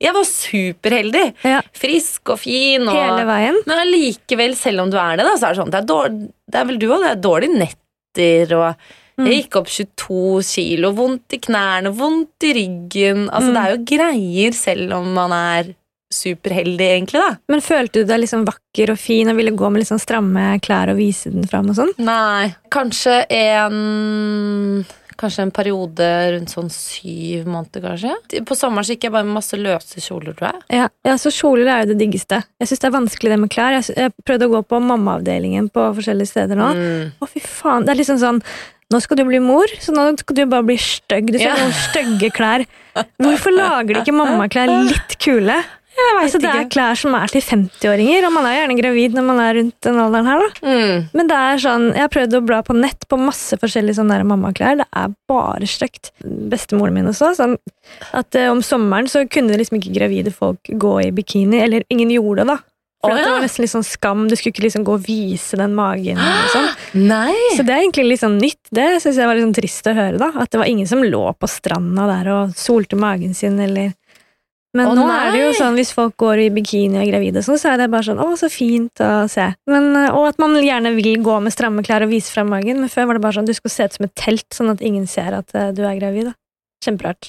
Jeg var superheldig. Ja. Frisk og fin. Og, Hele veien? Men allikevel, selv om du er det, da, så er det sånn Det er, dårlig, det er vel du òg, det er dårlige netter og Mm. Jeg gikk opp 22 kilo, vondt i knærne, vondt i ryggen. Altså, Mm. Det er jo greier selv om man er superheldig, egentlig, da. Men følte du deg liksom vakker og fin og ville gå med sånn stramme klær og vise den fram og sånn? Nei. Kanskje en Kanskje en periode rundt sånn syv måneder, kanskje. På sommeren så gikk jeg bare med masse løse kjoler, tror jeg. Ja, ja, så kjoler er jo det diggeste. Jeg syns det er vanskelig det med klær. Jeg, jeg prøvde å gå på mammaavdelingen på forskjellige steder nå. Mm. Å, fy faen. Det er liksom sånn Nå skal du bli mor, så nå skal du bare bli stygg. Du skal Ja. ha noen stygge klær. Hvorfor lager de ikke mammaklær litt kule? Altså, det er klær som er til 50-åringer, og man er gjerne gravid når man er rundt den alderen her. da. Mm. Men det er sånn, jeg har prøvd å bla på nett på masse forskjellige sånne der mammaklær. Det er bare stygt. Bestemoren min også, sånn at uh, om sommeren så kunne liksom ikke gravide folk gå i bikini, eller ingen gjorde det da. For oh, ja. det var nesten litt sånn skam, du skulle ikke liksom gå og vise den magen og sånn. Nei! Så det er egentlig litt sånn nytt. Det synes jeg var litt sånn trist å høre da. At det var ingen som lå på stranda der og solte magen sin, eller... Men Å, nå er det jo sånn, hvis folk går i bikini og er gravide, sånn, så er det bare sånn, å, så fint å se. Men, eh, og at man gjerne vil gå med stramme klær og vise frem magen, men før var det bare sånn, du skulle se ut som et telt, sånn at ingen ser at eh, du er gravid. Da. Kjemperart.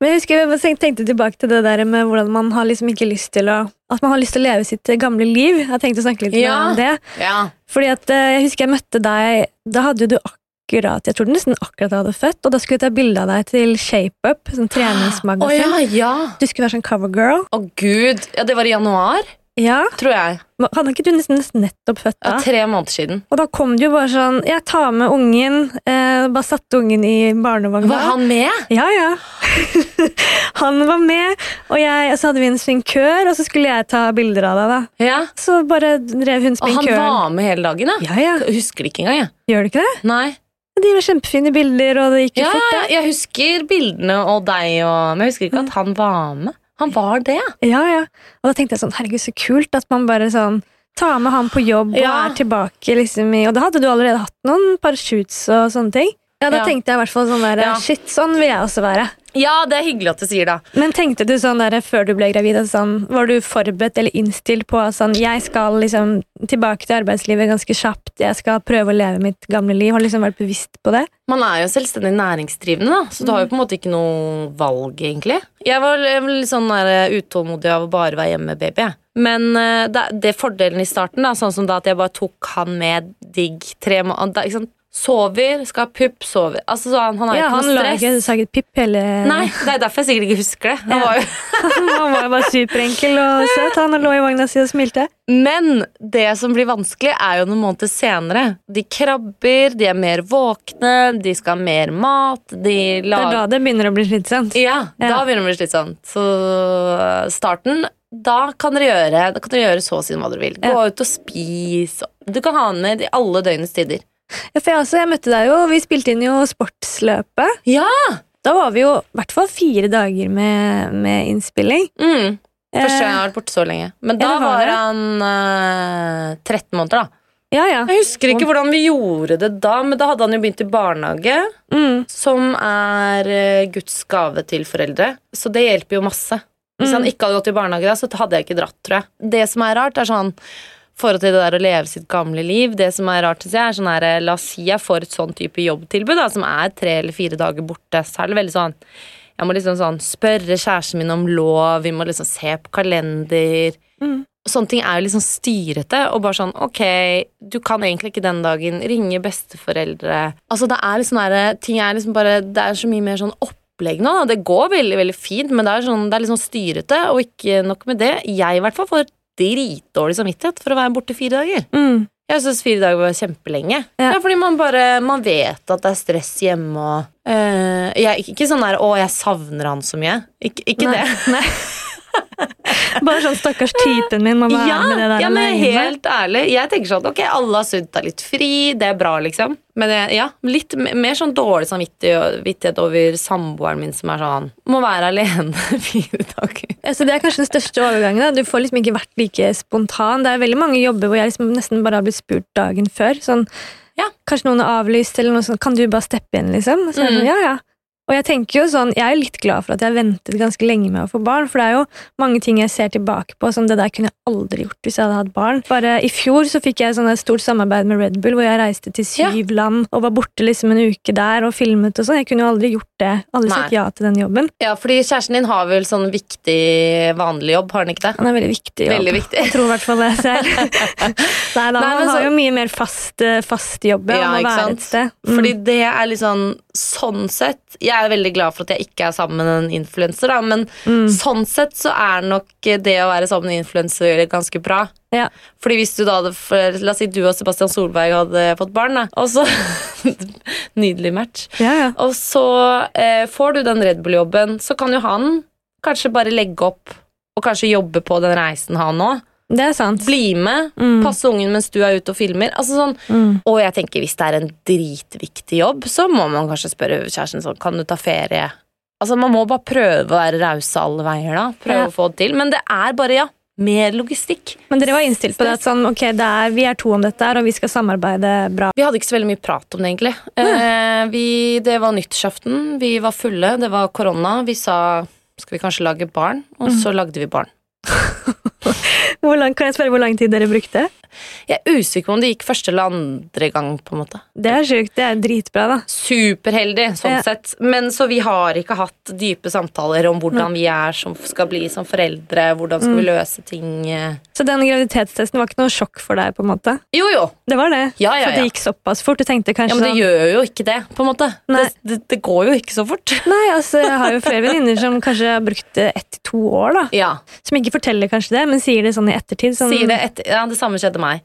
Men jeg husker jeg tenkte tilbake til det der med hvordan man har liksom ikke lyst til å At man har lyst til å leve sitt gamle liv. Jeg tenkte å snakke litt Ja. om det. Ja. Fordi at eh, Jeg husker jeg møtte deg Da hadde jo du akkurat Jeg tror nesten akkurat hadde født, og da skulle jeg ta bilde av deg til ShapeUp, sånn treningsmagasin. ja, ja. Du skulle være sånn covergirl. Å gud. Ja, det var i januar, Ja. tror jeg. Hadde ikke du nesten, nettopp født Ja, tre måneder siden. Og da kom det jo bare sånn Jeg tar med ungen. Eh, bare satte ungen i barnevogna. Var han med? Ja, ja. [laughs] han var med, og, jeg, og så hadde vi en sminkør, og så skulle jeg ta bilder av deg. da. Ja. Så bare drev hun Og han var med hele dagen, da? Ja, ja. Husker det ikke engang, jeg. Gjør du ikke det? Nei. De var kjempefine bilder, og det gikk jo Ja, fort. ja, jeg husker bildene og deg, og, men jeg husker ikke at han var med. Han var det. Ja, ja. Og da tenkte jeg sånn, herregud, så kult at man bare sånn tar med han på jobb og Ja. er tilbake liksom i Og da hadde du allerede hatt noen par shoots og sånne ting. Ja, da Ja. tenkte jeg i hvert fall sånn der, shit, sånn vil jeg også være. Ja, det er hyggelig at du sier det. Men tenkte du sånn der før du ble gravid, sånn, var du forberedt eller innstilt på at sånn, jeg skal liksom tilbake til arbeidslivet ganske kjapt, jeg skal prøve å leve mitt gamle liv, har du liksom vært bevisst på det? Man er jo selvstendig næringsdrivende, da, så du har jo på en måte ikke noe valg, egentlig. Jeg var jeg var litt sånn der, utålmodig av å bare være hjemme med baby. Men eh, det, det fordelen i starten, da, sånn som da at jeg bare tok han med digg tre måneder? Sover, skal ha pupp, sover. Altså, så han, han har Ja, ikke han noe stress. ikke saget pipp hele Nei, det er derfor jeg sikkert ikke husker det. Han Ja. var jo [laughs] Han var jo bare superenkel og søt, han lå i vogna si og smilte. Men det som blir vanskelig, er jo noen måneder senere. De krabber, de er mer våkne, de skal ha mer mat, de Det er da det begynner å bli slitsomt. Ja, da begynner det å bli slitsomt. Så starten Da kan gjøre, da kan dere gjøre så å si hva dere vil. Gå Ja. ut og spise. Du kan ha den med i alle døgnets tider. Ja, for jeg, også, jeg møtte deg jo, vi spilte inn jo sportsløpet. Ja! Da var vi jo i hvert fall fire dager med, med innspilling. Mm. Første gang jeg Eh, har vært borte så lenge. Men da Ja, var var han uh, 13 måneder, da. ja, ja. Jeg husker ikke hvordan vi gjorde det da, men da hadde han jo begynt i barnehage. Mm. Som er eh, Guds gave til foreldre. Så det hjelper jo masse. Hvis han Mm. ikke hadde gått i barnehage, da, så hadde jeg ikke dratt, tror jeg. Det som er rart, er sånn forhold til det der å leve sitt gamle liv. Det som er rart, synes jeg, er sånn her La oss si jeg får et sånn type jobbtilbud, da, som er tre eller fire dager borte, så er det veldig sånn Jeg må liksom sånn spørre kjæresten min om lov, vi må liksom se på kalender. Mm. Sånne ting er jo liksom styrete, og bare sånn ok, du kan egentlig ikke den dagen ringe besteforeldre Altså det er liksom der, ting er liksom bare Det er så mye mer sånn opplegg nå. Det går veldig, veldig fint, men det er, sånn, det er sånn styrete, og ikke nok med det. Jeg i hvert fall får dritdårlig samvittighet for å være borte fire dager. Mm. Jeg syns fire dager var kjempelenge. Ja. fordi man bare Man vet at det er stress hjemme og eh, jeg, Ikke sånn der 'å, jeg savner han så mye'. Ik ikke Nei, det. Nei. [laughs] Bare sånn stakkars typen min må være Ja, med det der ja, men helt ærlig. Jeg tenker sånn ok, alle har sunt er litt fri, det er bra, liksom. Men jeg- ja, litt mer sånn dårlig samvittighet over samboeren min som er sånn Må være alene [laughs] fire dager. Så det er kanskje den største overgangen. Da. Du får liksom ikke vært like spontan. Det er veldig mange jobber hvor jeg liksom nesten bare har blitt spurt dagen før. Sånn, ja. Kanskje noen har avlyst, eller noe sånt. Kan du bare steppe inn, liksom? Så er Mm. sånn, ja, ja. Og jeg tenker jo sånn, jeg er litt glad for at jeg ventet ganske lenge med å få barn, for det er jo mange ting jeg ser tilbake på som det der kunne jeg aldri gjort hvis jeg hadde hatt barn. Bare i fjor så fikk jeg sånn et stort samarbeid med Red Bull, hvor jeg reiste til syv land og var borte liksom en uke der og filmet og sånn. Jeg kunne jo aldri gjort det. Aldri sagt ja til den jobben. Ja, fordi kjæresten din har vel sånn viktig vanlig jobb, har han ikke det? Han er veldig viktig jobb. Veldig viktig. [laughs] Jeg tror i hvert fall det selv. [laughs] Nei da, Nei, han har så- jo mye mer fast, eh, fast jobb. Ja, Ja, ikke sant? Mm. Fordi det er litt sånn Sånn sett Jeg er veldig glad for at jeg ikke er sammen med en influenser, men Mm. sånn sett så er nok det å være sammen med en influenser ganske bra. Ja. Fordi hvis du da hadde La oss si du og Sebastian Solberg hadde fått barn, da, og så [laughs] Nydelig match. Ja, ja. Og så eh, får du den Red Bull-jobben, så kan jo han kanskje bare legge opp og kanskje jobbe på den reisen, han òg. Det er sant. Bli med, Mm. passe ungen mens du er ute og filmer. Altså sånn, Mm. Og jeg tenker hvis det er en dritviktig jobb, så må man kanskje spørre kjæresten sånn Kan du ta ferie? Altså Man må bare prøve å være rause alle veier, da. Prøve Ja. å få det til. Men det er bare, ja, mer logistikk. Men dere var innstilt på det at sånn, ok, det er, vi er to om dette her, og vi skal samarbeide bra. Vi hadde ikke så veldig mye prat om det, egentlig. Eh, vi, det var nyttårsaften, vi var fulle, det var korona. Vi sa skal vi kanskje lage barn, og så lagde vi barn. [laughs] Lang, kan jeg spørre hvor lang tid dere brukte? Jeg er usikker på om det gikk første eller andre gang. på en måte Det er sjukt. Det er dritbra, da. Superheldig, sånn Ja. sett. Men så vi har ikke hatt dype samtaler om hvordan vi er som skal bli som foreldre. Hvordan skal vi Mm. løse ting. eh. Så den graviditetstesten var ikke noe sjokk for deg? på en måte? Jo, jo. Det var det? Ja, ja, ja. For det gikk såpass fort? Du tenkte kanskje Ja, men det sånn- gjør jo ikke det, på en måte. Det, det, det går jo ikke så fort. [laughs] Nei, altså, jeg har jo flere [laughs] venninner som kanskje har brukt ett til to år, da. Ja. Som ikke forteller kanskje det, men sier det sånn i ettertid. Sånn, Si det etter, ja, det samme skjedde meg.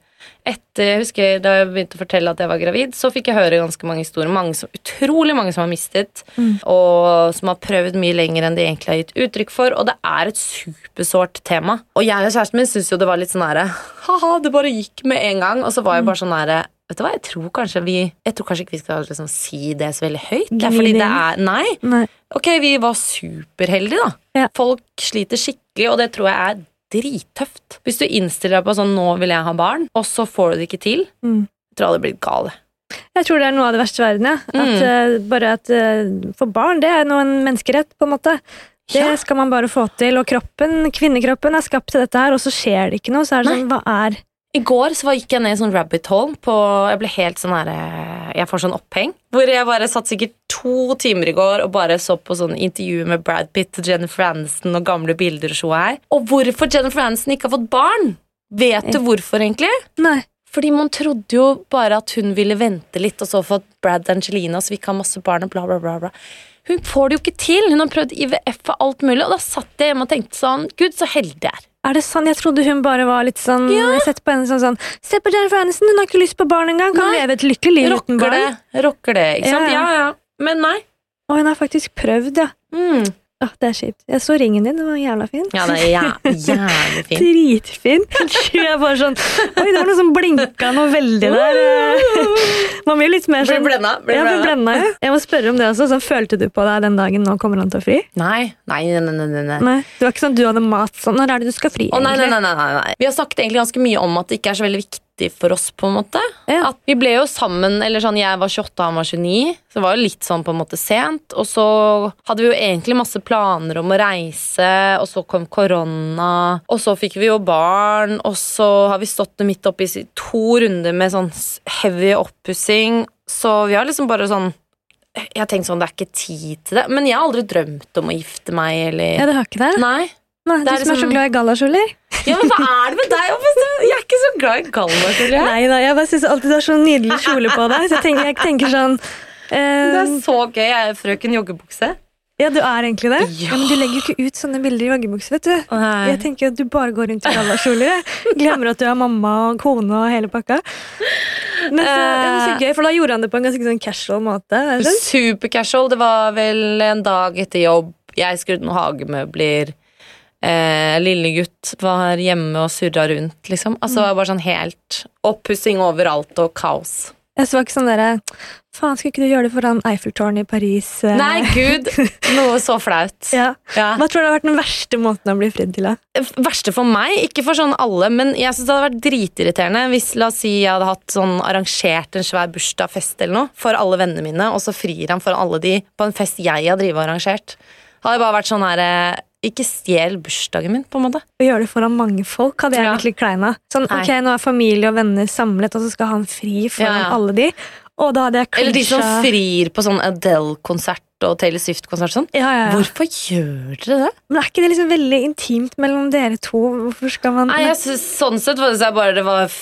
Etter, jeg husker Da jeg begynte å fortelle at jeg var gravid, så fikk jeg høre ganske mange historier. Mange som, utrolig mange som har mistet, Mm. og som har prøvd mye lenger enn de egentlig har gitt uttrykk for. Og det er et supersårt tema. Og jeg og kjæresten min syntes jo det var litt sånn herre Ha-ha, det bare gikk med en gang. Og så var jeg bare sånn herre Vet du hva, jeg tror kanskje vi Jeg tror kanskje ikke vi skal liksom si det så veldig høyt. Det er fordi det er Nei. Nei. Ok, vi var superheldige, da. Ja. Folk sliter skikkelig, og det tror jeg er drittøft. Hvis du innstiller deg på sånn 'nå vil jeg ha barn', og så får du det ikke til, Mm. jeg tror det blir galt. Jeg tror det er noe av det verste i verden. Ja. At, Mm. eh, bare at uh, For barn, det er nå en menneskerett, på en måte. Det Ja. skal man bare få til. Og kroppen, kvinnekroppen er skapt til dette her, og så skjer det ikke noe. Så er det sånn, hva er I går så gikk jeg ned i sånn rabbit hole på Jeg ble helt sånn her eh, Jeg får sånn oppheng. Hvor jeg bare satt sikkert to timer i går og bare så på sånn intervju med Brad Pitt og Jennifer Aniston og gamle bilder og så her. Og hvorfor Jennifer Aniston ikke har fått barn? Vet du hvorfor, egentlig? Nei. Fordi man trodde jo bare at hun ville vente litt, og så fått Brad Angelina, så vi kan ha masse barn og bla, bla, bla. bla. Hun får det jo ikke til! Hun har prøvd IVF og alt mulig, og da satt jeg hjemme og tenkte sånn Gud, så heldig jeg er. Er det sånn? Jeg trodde hun bare var litt sånn Ja. Jeg på henne sånn sånn Se på Jennifer Aniston, hun har ikke lyst på barn engang! Kan Nei. leve et lykkelig liv uten barn. det, rocker det, ikke sant? Ja, Ja, ja. ja. Men nei. Og hun har faktisk prøvd, ja. Mm. Åh, det er kjipt. Jeg så ringen din, den var jævla fin. Ja, det er jæ [laughs] jævlig fint. Dritfin. [laughs] Jeg bare sånn Oi, det var noe som blinka noe veldig der. Man blir litt mer Blir sånn blenda. Blir Ja, blir blenda. ja. Jeg må spørre om det også. Sånn, følte du på deg den dagen nå kommer han til å fri? Nei, nei, nei, nei, nei, nei. Det var ikke sånn du hadde mat sånn Når er det du skal fri? Å, nei, nei, nei, nei, nei, nei. Vi har snakket egentlig ganske mye om at det ikke er så veldig viktig for oss, på en måte. Ja. At vi ble jo sammen, eller sånn, jeg var 28, han var 29, så det var jo litt sånn på en måte sent. Og så hadde vi jo egentlig masse planer om å reise, og så kom korona, og så fikk vi jo barn, og så har vi stått midt oppi to runder med sånn heavy oppussing, så vi har liksom bare sånn jeg har tenkt sånn, Det er ikke tid til det. Men jeg har aldri drømt om å gifte meg. eller... Ja, det har ikke det? Nei. Nei, Det du er som er så liksom- glad i gallakjoler. Ja, men hva er det med deg? Jeg er ikke så glad i gallakjoler. Nei da, jeg bare syns alltid du har så nydelig kjole på deg. Så jeg tenker, jeg tenker sånn uh... Det er så gøy. Jeg er frøken joggebukse. Ja, du er egentlig det. Ja. Men du legger jo ikke ut sånne bilder i joggebukse, vet du. Nei. Jeg tenker at du bare går rundt i gallakjoler. Glemmer at du er mamma og kone og hele pakka. Men så, det var så gøy, for da gjorde han det på en ganske sånn casual måte. er? Supercasual. Det var vel en dag etter jobb. Jeg skrudde noen hagemøbler. Eh, lille gutt var hjemme og surra rundt, liksom. Altså det var bare sånn helt oppussing overalt og kaos. Jeg så ikke sånn derre Faen, skal ikke du gjøre det foran Eiffeltårnet i Paris? eh?» Nei, gud! [laughs] Noe så flaut. Ja. Ja. Hva tror du har vært den verste måten å bli fridd til? da? Verste for meg, ikke for sånn alle, men jeg synes det hadde vært dritirriterende hvis la oss si jeg hadde hatt sånn arrangert en svær bursdagsfest eller noe for alle vennene mine, og så frir han foran alle de på en fest jeg har drivet og arrangert. Hadde jeg bare vært sånn her eh, Ikke stjel bursdagen min, på en måte. Å gjøre det foran mange folk hadde jeg Ja. vært litt klein av. Sånn, Nei. ok, nå er familie og venner samlet, og så skal han fri foran Ja, ja. alle de. Og da hadde jeg Eller de som frir på sånn Adele-konsert og Taylor Swift-konsert. Sånn. Ja, ja, ja. Hvorfor gjør dere det? Men er ikke det liksom veldig intimt mellom dere to? Hvorfor skal man Nei, jeg synes, sånn sett var det, så bare, det, var,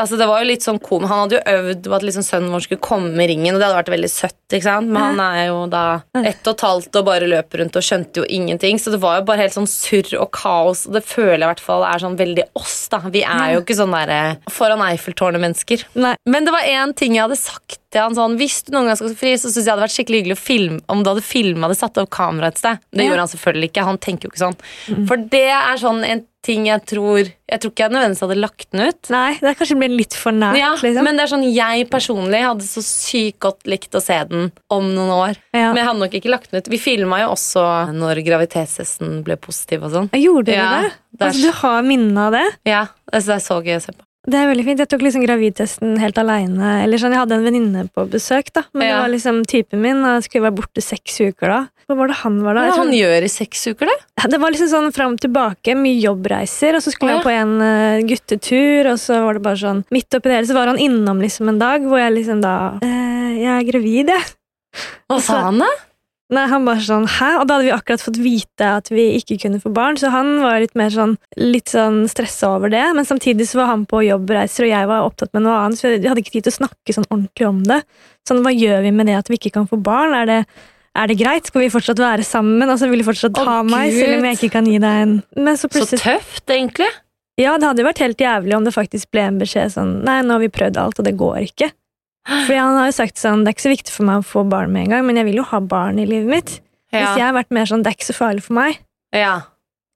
altså det var jo litt sånn kom. Han hadde jo øvd på at liksom sønnen vår skulle komme i ringen, og det hadde vært veldig søtt. ikke sant? Men han er jo da ett og et halvt og bare løper rundt og skjønte jo ingenting. Så det var jo bare helt sånn surr og kaos, og det føler jeg i hvert fall er sånn veldig oss. da. Vi er jo ikke sånn derre foran Eiffeltårnet-mennesker. Men det var én ting jeg hadde sagt til han sånn Hvis du noen gang skal fri, så syns jeg det hadde vært skikkelig hyggelig å filme om du hadde filma det, satt opp kamera et sted. Det Ja. gjorde han selvfølgelig ikke. Han tenker jo ikke sånn. For det er sånn en ting jeg tror Jeg tror ikke jeg nødvendigvis hadde lagt den ut. Nei, det er kanskje blitt litt for nært. Ja, liksom. Men det er sånn jeg personlig hadde så sykt godt likt å se den om noen år. Ja. Men jeg hadde nok ikke lagt den ut. Vi filma jo også når graviditetshesten ble positiv og sånn. Gjorde dere Ja, det? det Altså, du har minne av det? Ja, altså, det er så gøy å se på. Det er veldig fint. Jeg tok liksom gravidtesten helt aleine. Sånn, jeg hadde en venninne på besøk, da. Men Ja. det var liksom typen min, og jeg skulle være borte seks uker da. Hva var det han var da? Hva tror- han gjør i seks uker, det? Det var liksom sånn fram og tilbake, mye jobbreiser, og så skulle ja. han på en uh, guttetur, og så var det bare sånn Midt oppi det hele så var han innom liksom en dag hvor jeg liksom da uh, Jeg er gravid, jeg. Hva sa han da? Nei, han bare sånn Hæ? Og da hadde vi akkurat fått vite at vi ikke kunne få barn, så han var litt mer sånn Litt sånn stressa over det, men samtidig så var han på jobbreiser, og jeg var opptatt med noe annet, så jeg hadde ikke tid til å snakke sånn ordentlig om det. Sånn, hva gjør vi med det at vi ikke kan få barn? Er det er det greit? Skal vi fortsatt være sammen? Altså, Vil du fortsatt ha ha meg, selv om jeg ikke kan gi deg en Men så Så tøft, egentlig. Ja, det hadde jo vært helt jævlig om det faktisk ble en beskjed sånn Nei, nå har vi prøvd alt, og det går ikke. Fordi han har jo sagt sånn Det er ikke så viktig for meg å få barn med en gang, men jeg vil jo ha barn i livet mitt. Hvis jeg har vært mer sånn Det er ikke så farlig for meg. ja.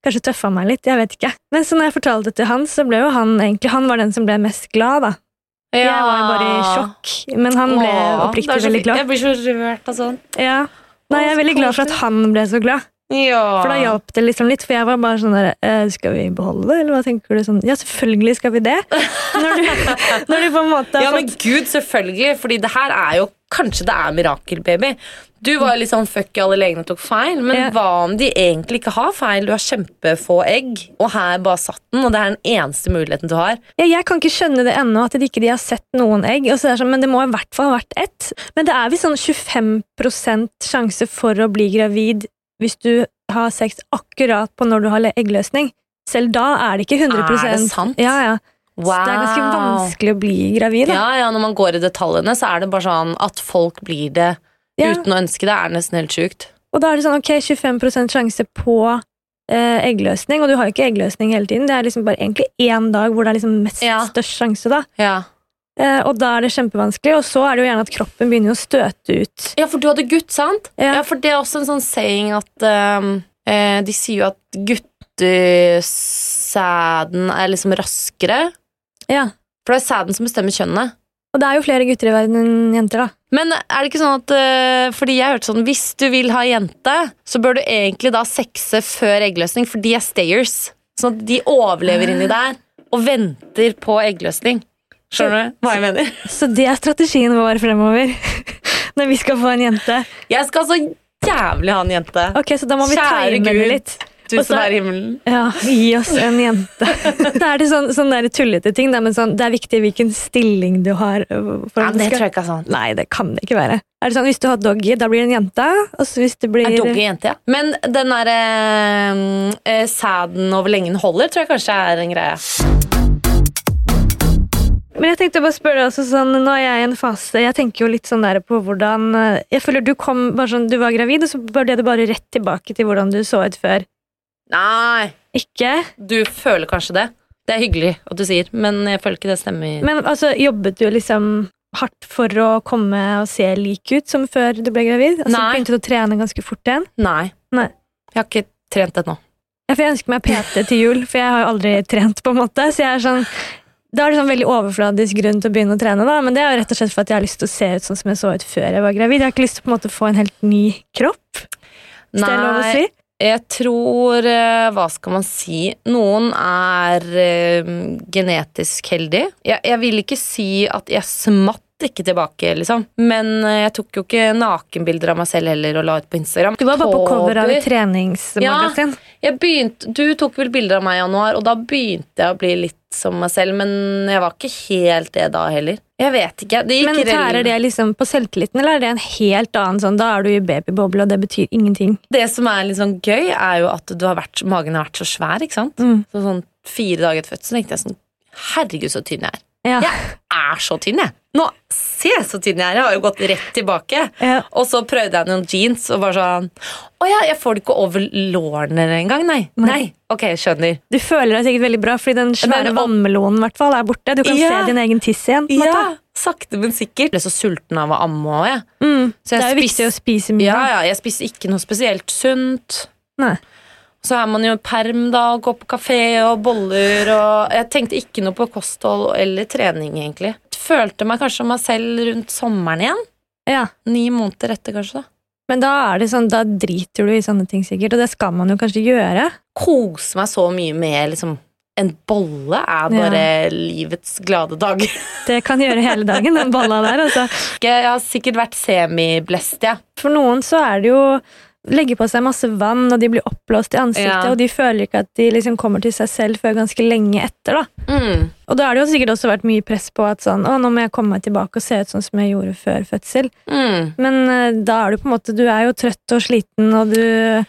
Kanskje tøffa meg litt, jeg vet ikke. Men så når jeg fortalte det til han, så ble jo han egentlig Han var den som ble mest glad, da. Jeg var jo bare i sjokk, men han ble Åh, oppriktig veldig glad. Jeg blir så rørt av sånn. Ja. Nei, jeg er veldig glad for at han ble så glad. Ja. For da hjalp det liksom litt, for jeg var bare sånn der eh, Skal vi beholde det, eller hva tenker du? sånn Ja, selvfølgelig skal vi det. Når du, [laughs] når du på en måte har Ja, men fått gud, selvfølgelig. Fordi det her er jo Kanskje det er mirakelbaby. Du var litt sånn fuck alle legene tok feil, men Ja. hva om de egentlig ikke har feil? Du har kjempefå egg, og her bare satt den, og det er den eneste muligheten du har. ja, Jeg kan ikke skjønne det ennå, at de ikke de har sett noen egg. Det sånn, men det må i hvert fall ha vært ett. Men det er visst sånn 25% sjanse for å bli gravid hvis du har sex akkurat på når du har eggløsning. Selv da er det ikke 100 Er det sant? Ja, ja. Så det er ganske vanskelig å bli gravid. Da. Ja, ja, Når man går i detaljene, så er det bare sånn at folk blir det Ja. uten å ønske det, er nesten helt sjukt. Og da er det sånn, ok, 25% sjanse på eh, eggløsning, og du har jo ikke eggløsning hele tiden. Det er liksom bare egentlig én dag hvor det er liksom mest Ja. størst sjanse. da. Ja. Eh, og da er det kjempevanskelig, og så er det jo gjerne at kroppen begynner å støte ut. ja, for du hadde gutt, sant? Ja. Ja, for det er også en sånn saying at eh, De sier jo at guttesæden er liksom raskere. Ja. For det er sæden som bestemmer kjønnet. Og det er jo flere gutter i verden enn jenter, da. Men er det ikke sånn at eh, Fordi jeg har hørt sånn Hvis du vil ha jente, så bør du egentlig da sexe før eggløsning, for de er stayers. Sånn at de overlever inni der og venter på eggløsning. Skjønner du hva jeg mener? Så det er strategien vår fremover. [laughs] Når vi skal få en jente. Jeg skal så jævlig ha en jente. Ok, Så da må vi Kjære Gud. litt. Du som er himmelen. Ja, gi oss en jente. [laughs] Da er det sånn, sånn der tullete ting, da, men sånn, det er viktig hvilken stilling du har. øh, for Ja, det skal- tror jeg ikke er sånn. Nei, det kan det ikke være. Er det sånn, Hvis du har doggy, da blir det en jente. Og hvis det blir doggy jente, ja. Men den derre eh, sæden over lenge den holder, tror jeg kanskje er en greie. Men jeg tenkte bare å spørre deg også sånn, Nå er jeg i en fase Jeg tenker jo litt sånn der på hvordan eh, Jeg føler du kom bare sånn, Du var gravid, og så ble det bare rett tilbake til hvordan du så ut før. Nei, Ikke? du føler kanskje det. Det er hyggelig at du sier, men jeg føler ikke det stemmer. Men altså, jobbet du liksom hardt for å komme og se lik ut som før du ble gravid? Altså, Nei. Begynte du å trene ganske fort igjen? Nei. Nei. Jeg har ikke trent ennå. Ja, for jeg ønsker meg PT til jul, for jeg har jo aldri trent, på en måte. Så jeg er sånn da er det sånn veldig overfladisk grunn til å begynne å trene, da. men det er jo rett og slett for at jeg har lyst til å se ut sånn som jeg så ut før jeg var gravid. Jeg har ikke lyst til på en måte å få en helt ny kropp. Hvis det er lov å si. Jeg tror eh, Hva skal man si? Noen er øh, genetisk heldig. Jeg, jeg vil ikke si at jeg smatt ikke tilbake, liksom. Men eh, jeg tok jo ikke nakenbilder av meg selv heller og la ut på Instagram. Du var bare på cover av et treningsmagasin. Jeg begynte, du tok vel bilder av meg i januar, og da begynte jeg å bli litt som meg selv, men jeg var ikke helt det da heller. Jeg vet ikke. Det Men tærer det liksom på selvtilliten, eller er det en helt annen sånn Da er du i babyboble, og det betyr ingenting. Det som er litt sånn gøy, er jo at du har vært, magen har vært så svær, ikke sant? Mm. Så sånn fire dager etter fødselen tenkte jeg sånn Herregud, så tynn jeg er. Ja. Jeg er så tynn, jeg. Nå, se så tynn jeg er. Jeg har jo gått rett tilbake. Ja. Og så prøvde jeg noen jeans og bare sånn Å ja, jeg får det ikke over lårene engang, nei. Nei. Nei. Ok, skjønner. Du føler deg sikkert veldig bra, fordi den svære Men- vannmelonen hvert fall er borte. Du kan Ja. se din egen tiss igjen. Ja, sakte, men sikkert. Jeg ble så sulten av å amme òg, jeg. Mm. Så jeg Det er jo spis- viktig å spise mye. Ja, ja, jeg spiser ikke noe spesielt sunt. Nei. Så er man jo perm da, og går på kafé og boller og Jeg tenkte ikke noe på kosthold eller trening, egentlig. Følte meg kanskje som meg selv rundt sommeren igjen. Ja. Ni måneder etter, kanskje. da. Men da, er det sånn, da driter du i sånne ting, sikkert. Og det skal man jo kanskje gjøre. Kose meg så mye med liksom En bolle er bare livets glade dag. Det kan gjøre hele dagen, den bolla der. Altså. [laughs] Jeg har sikkert vært semiblest, jeg. For noen så er det jo legge på seg masse vann, og de blir oppblåst i ansiktet, Ja. og de føler ikke at de liksom kommer til seg selv før ganske lenge etter. da. Mm. Og da har det jo sikkert også vært mye press på at sånn, å, nå må jeg komme meg tilbake og se ut sånn som jeg gjorde før fødsel. Mm. Men eh, da er du på en måte, du er jo trøtt og sliten, og du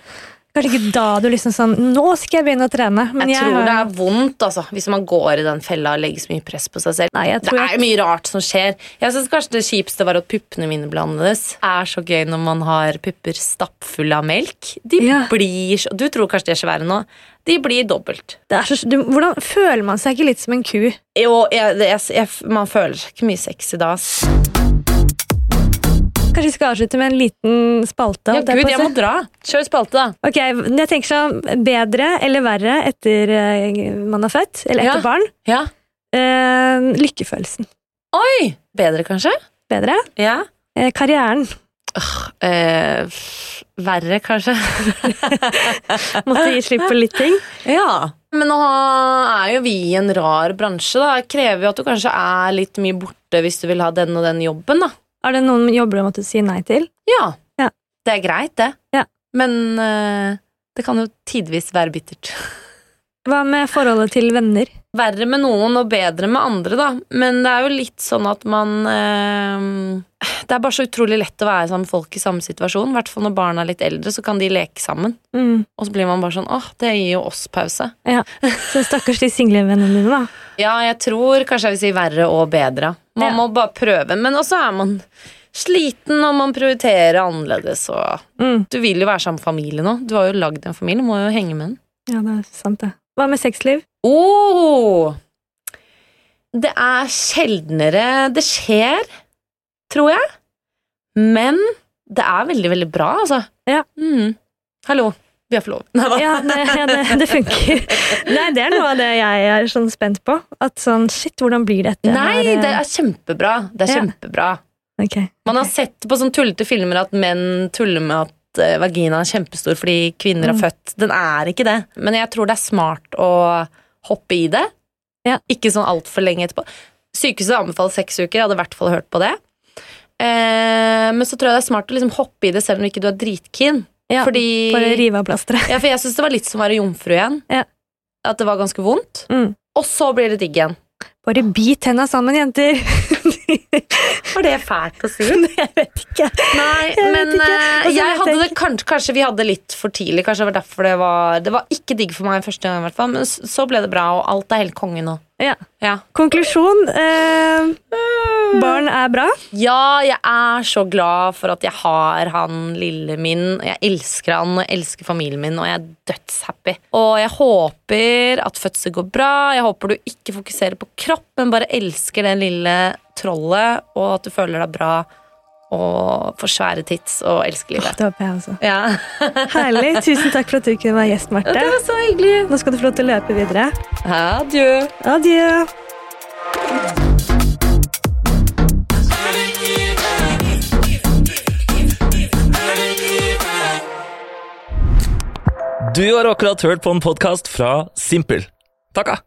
Kanskje ikke da du liksom sånn Nå skal jeg begynne å trene. Men jeg jeg, tror det er vondt altså, hvis man går i den fella og legger så mye press på seg selv. Nei, jeg Det er at- mye rart som skjer. Jeg synes kanskje det kjipeste var at puppene mine ble annerledes. Det er så gøy når man har pupper stappfulle av melk. De Ja. blir så Du tror kanskje de er svære nå. De blir dobbelt. så, du, Hvordan føler man seg ikke litt som en ku? Jo, jeg, jeg, jeg, man føler seg ikke mye sexy da. ass. Kanskje vi skal avslutte med en liten spalte? Ja, gud, jeg må dra. Kjør spalte, da. Ok, jeg tenker sånn Bedre eller verre etter eh, man er født, eller etter Ja. barn? Ja. Eh, lykkefølelsen. Oi! Bedre, kanskje? Bedre? Ja. Eh, karrieren. Eh, f- verre, kanskje? [laughs] Måtte gi slipp på litt ting. Ja. Men nå er jo vi i en rar bransje, da. Det Krever jo at du kanskje er litt mye borte hvis du vil ha den og den jobben, da. Er det noen jobber du måtte si nei til? Ja. Ja. Det er greit, det. Ja. Men uh, det kan jo tidvis være bittert. Hva med forholdet til venner? Verre med noen og bedre med andre, da. Men det er jo litt sånn at man eh, Det er bare så utrolig lett å være sammen med folk i samme situasjon. I hvert fall når barna er litt eldre, så kan de leke sammen. Mm. Og så blir man bare sånn åh, det gir jo oss pause. Ja. Så stakkars de singlevennene dine, da. Ja, jeg tror kanskje jeg vil si verre og bedre. Man Ja. må bare prøve. Men også er man sliten, og man prioriterer annerledes. Mm. du vil jo være sammen med familien nå. Du har jo lagd en familie, må jo henge med den. Ja, det er sant, det. Hva med sexliv? Oh! Det er sjeldnere det skjer, tror jeg. Men det er veldig, veldig bra, altså. Ja. Mm. Hallo, vi har forlovet. Nei, da. Ja, det, ja, det, det funker. Nei, det er noe av det jeg er sånn spent på. At sånn, shit, hvordan blir dette? Nei, her, det er kjempebra. Det er Ja. kjempebra. Okay. Man har sett på sånne tullete filmer at menn tuller med at eh, vaginaen er kjempestor fordi kvinner har Mm. født. Den er ikke det. Men jeg tror det er smart å hoppe i det. Ja. Ikke sånn altfor lenge etterpå. Sykehuset anbefaler seks uker. Jeg hadde i hvert fall hørt på det. Eh, men så tror jeg det er smart å liksom hoppe i det selv om ikke du er dritkeen. Ja, Fordi Bare rive av plasteret. Ja, for jeg syns det var litt som å være jomfru igjen. Ja. At det var ganske vondt. Mm. Og så blir det digg igjen. Bare bit tenna sammen, jenter! [laughs] [laughs] Var det fælt å si? [laughs] jeg vet ikke. Nei, Jeg men ikke. Altså, jeg hadde det kanskje, kanskje vi hadde litt for tidlig. Kanskje det var derfor det var Det var ikke digg for meg første gang, i hvert fall. Men så ble det bra, og alt er helt konge nå. Ja. Ja. Konklusjon. Eh, barn er bra. Ja, jeg er så glad for at jeg har han lille min. Jeg elsker han og jeg elsker familien min, og jeg er dødshappy. Og jeg håper at fødsel går bra. Jeg håper du ikke fokuserer på kropp, men bare elsker den lille trollet, og at du føler deg bra og får svære tits og elsker livet. Det håper jeg også. Ja. [laughs] Herlig. Tusen takk for at du kunne være gjest, Marte. Det var så hyggelig. Nå skal du få lov til å løpe videre. Adjø. Adjø. Du har akkurat hørt på en podkast fra Simpel. Takka!